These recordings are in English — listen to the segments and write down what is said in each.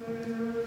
Música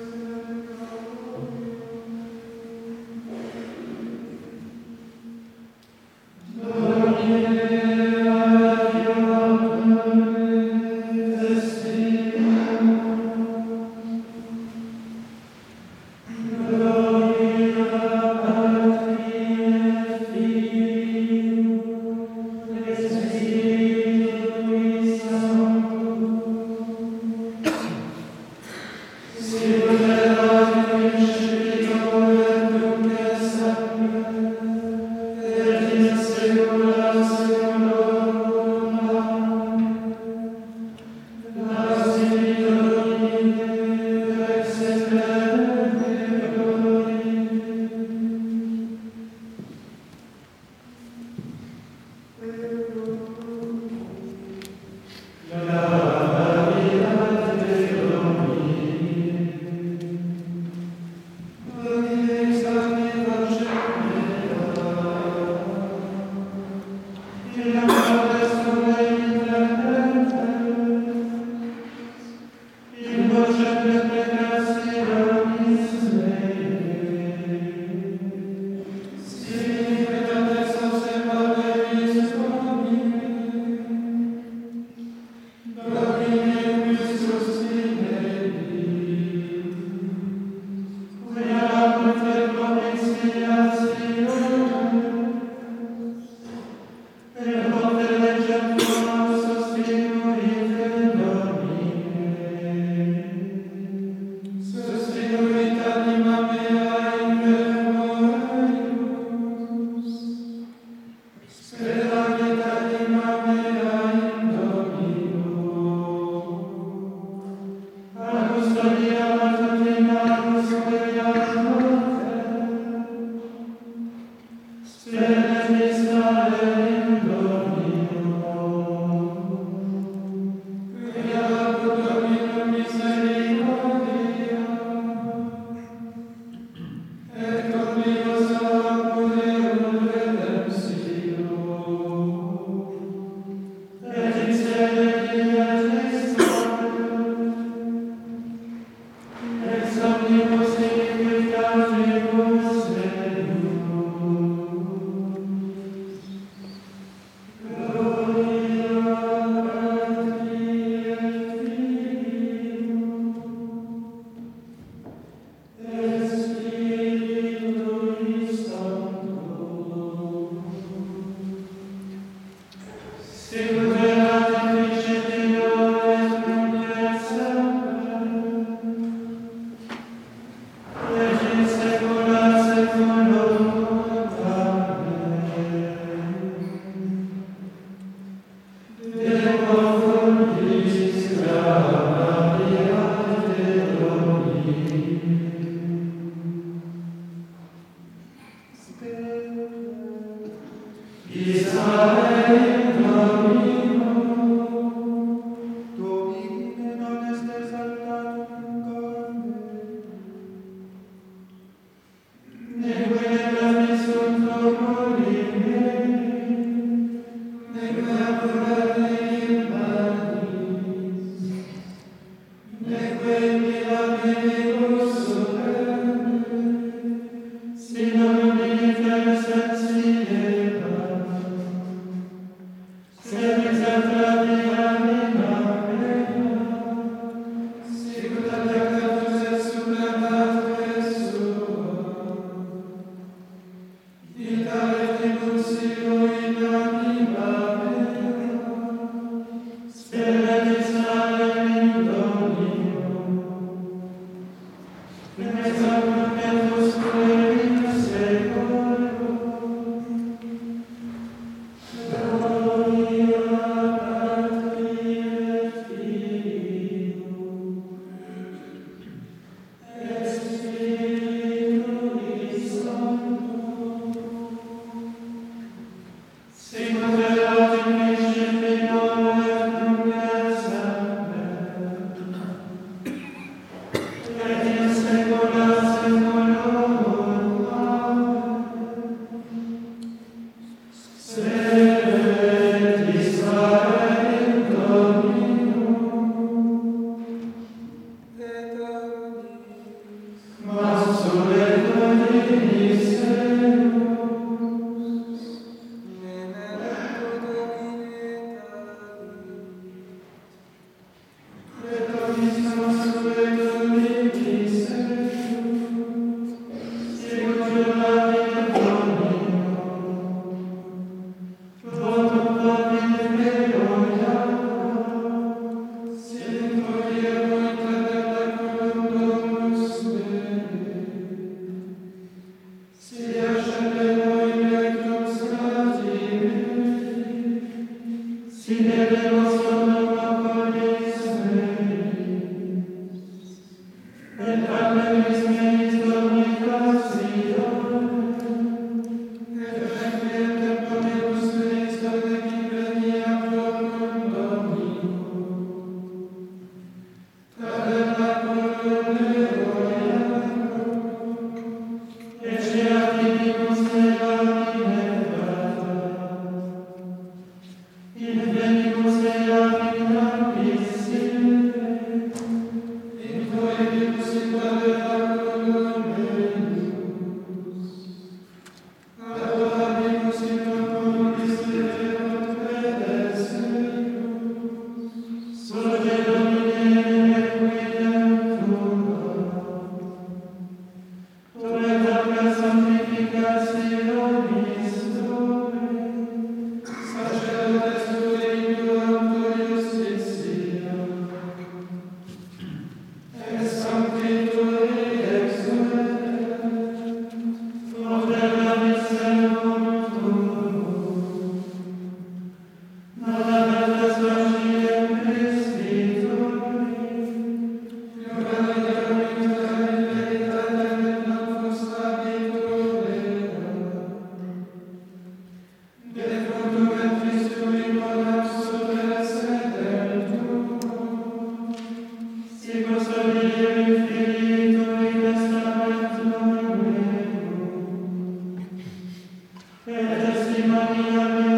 Amen.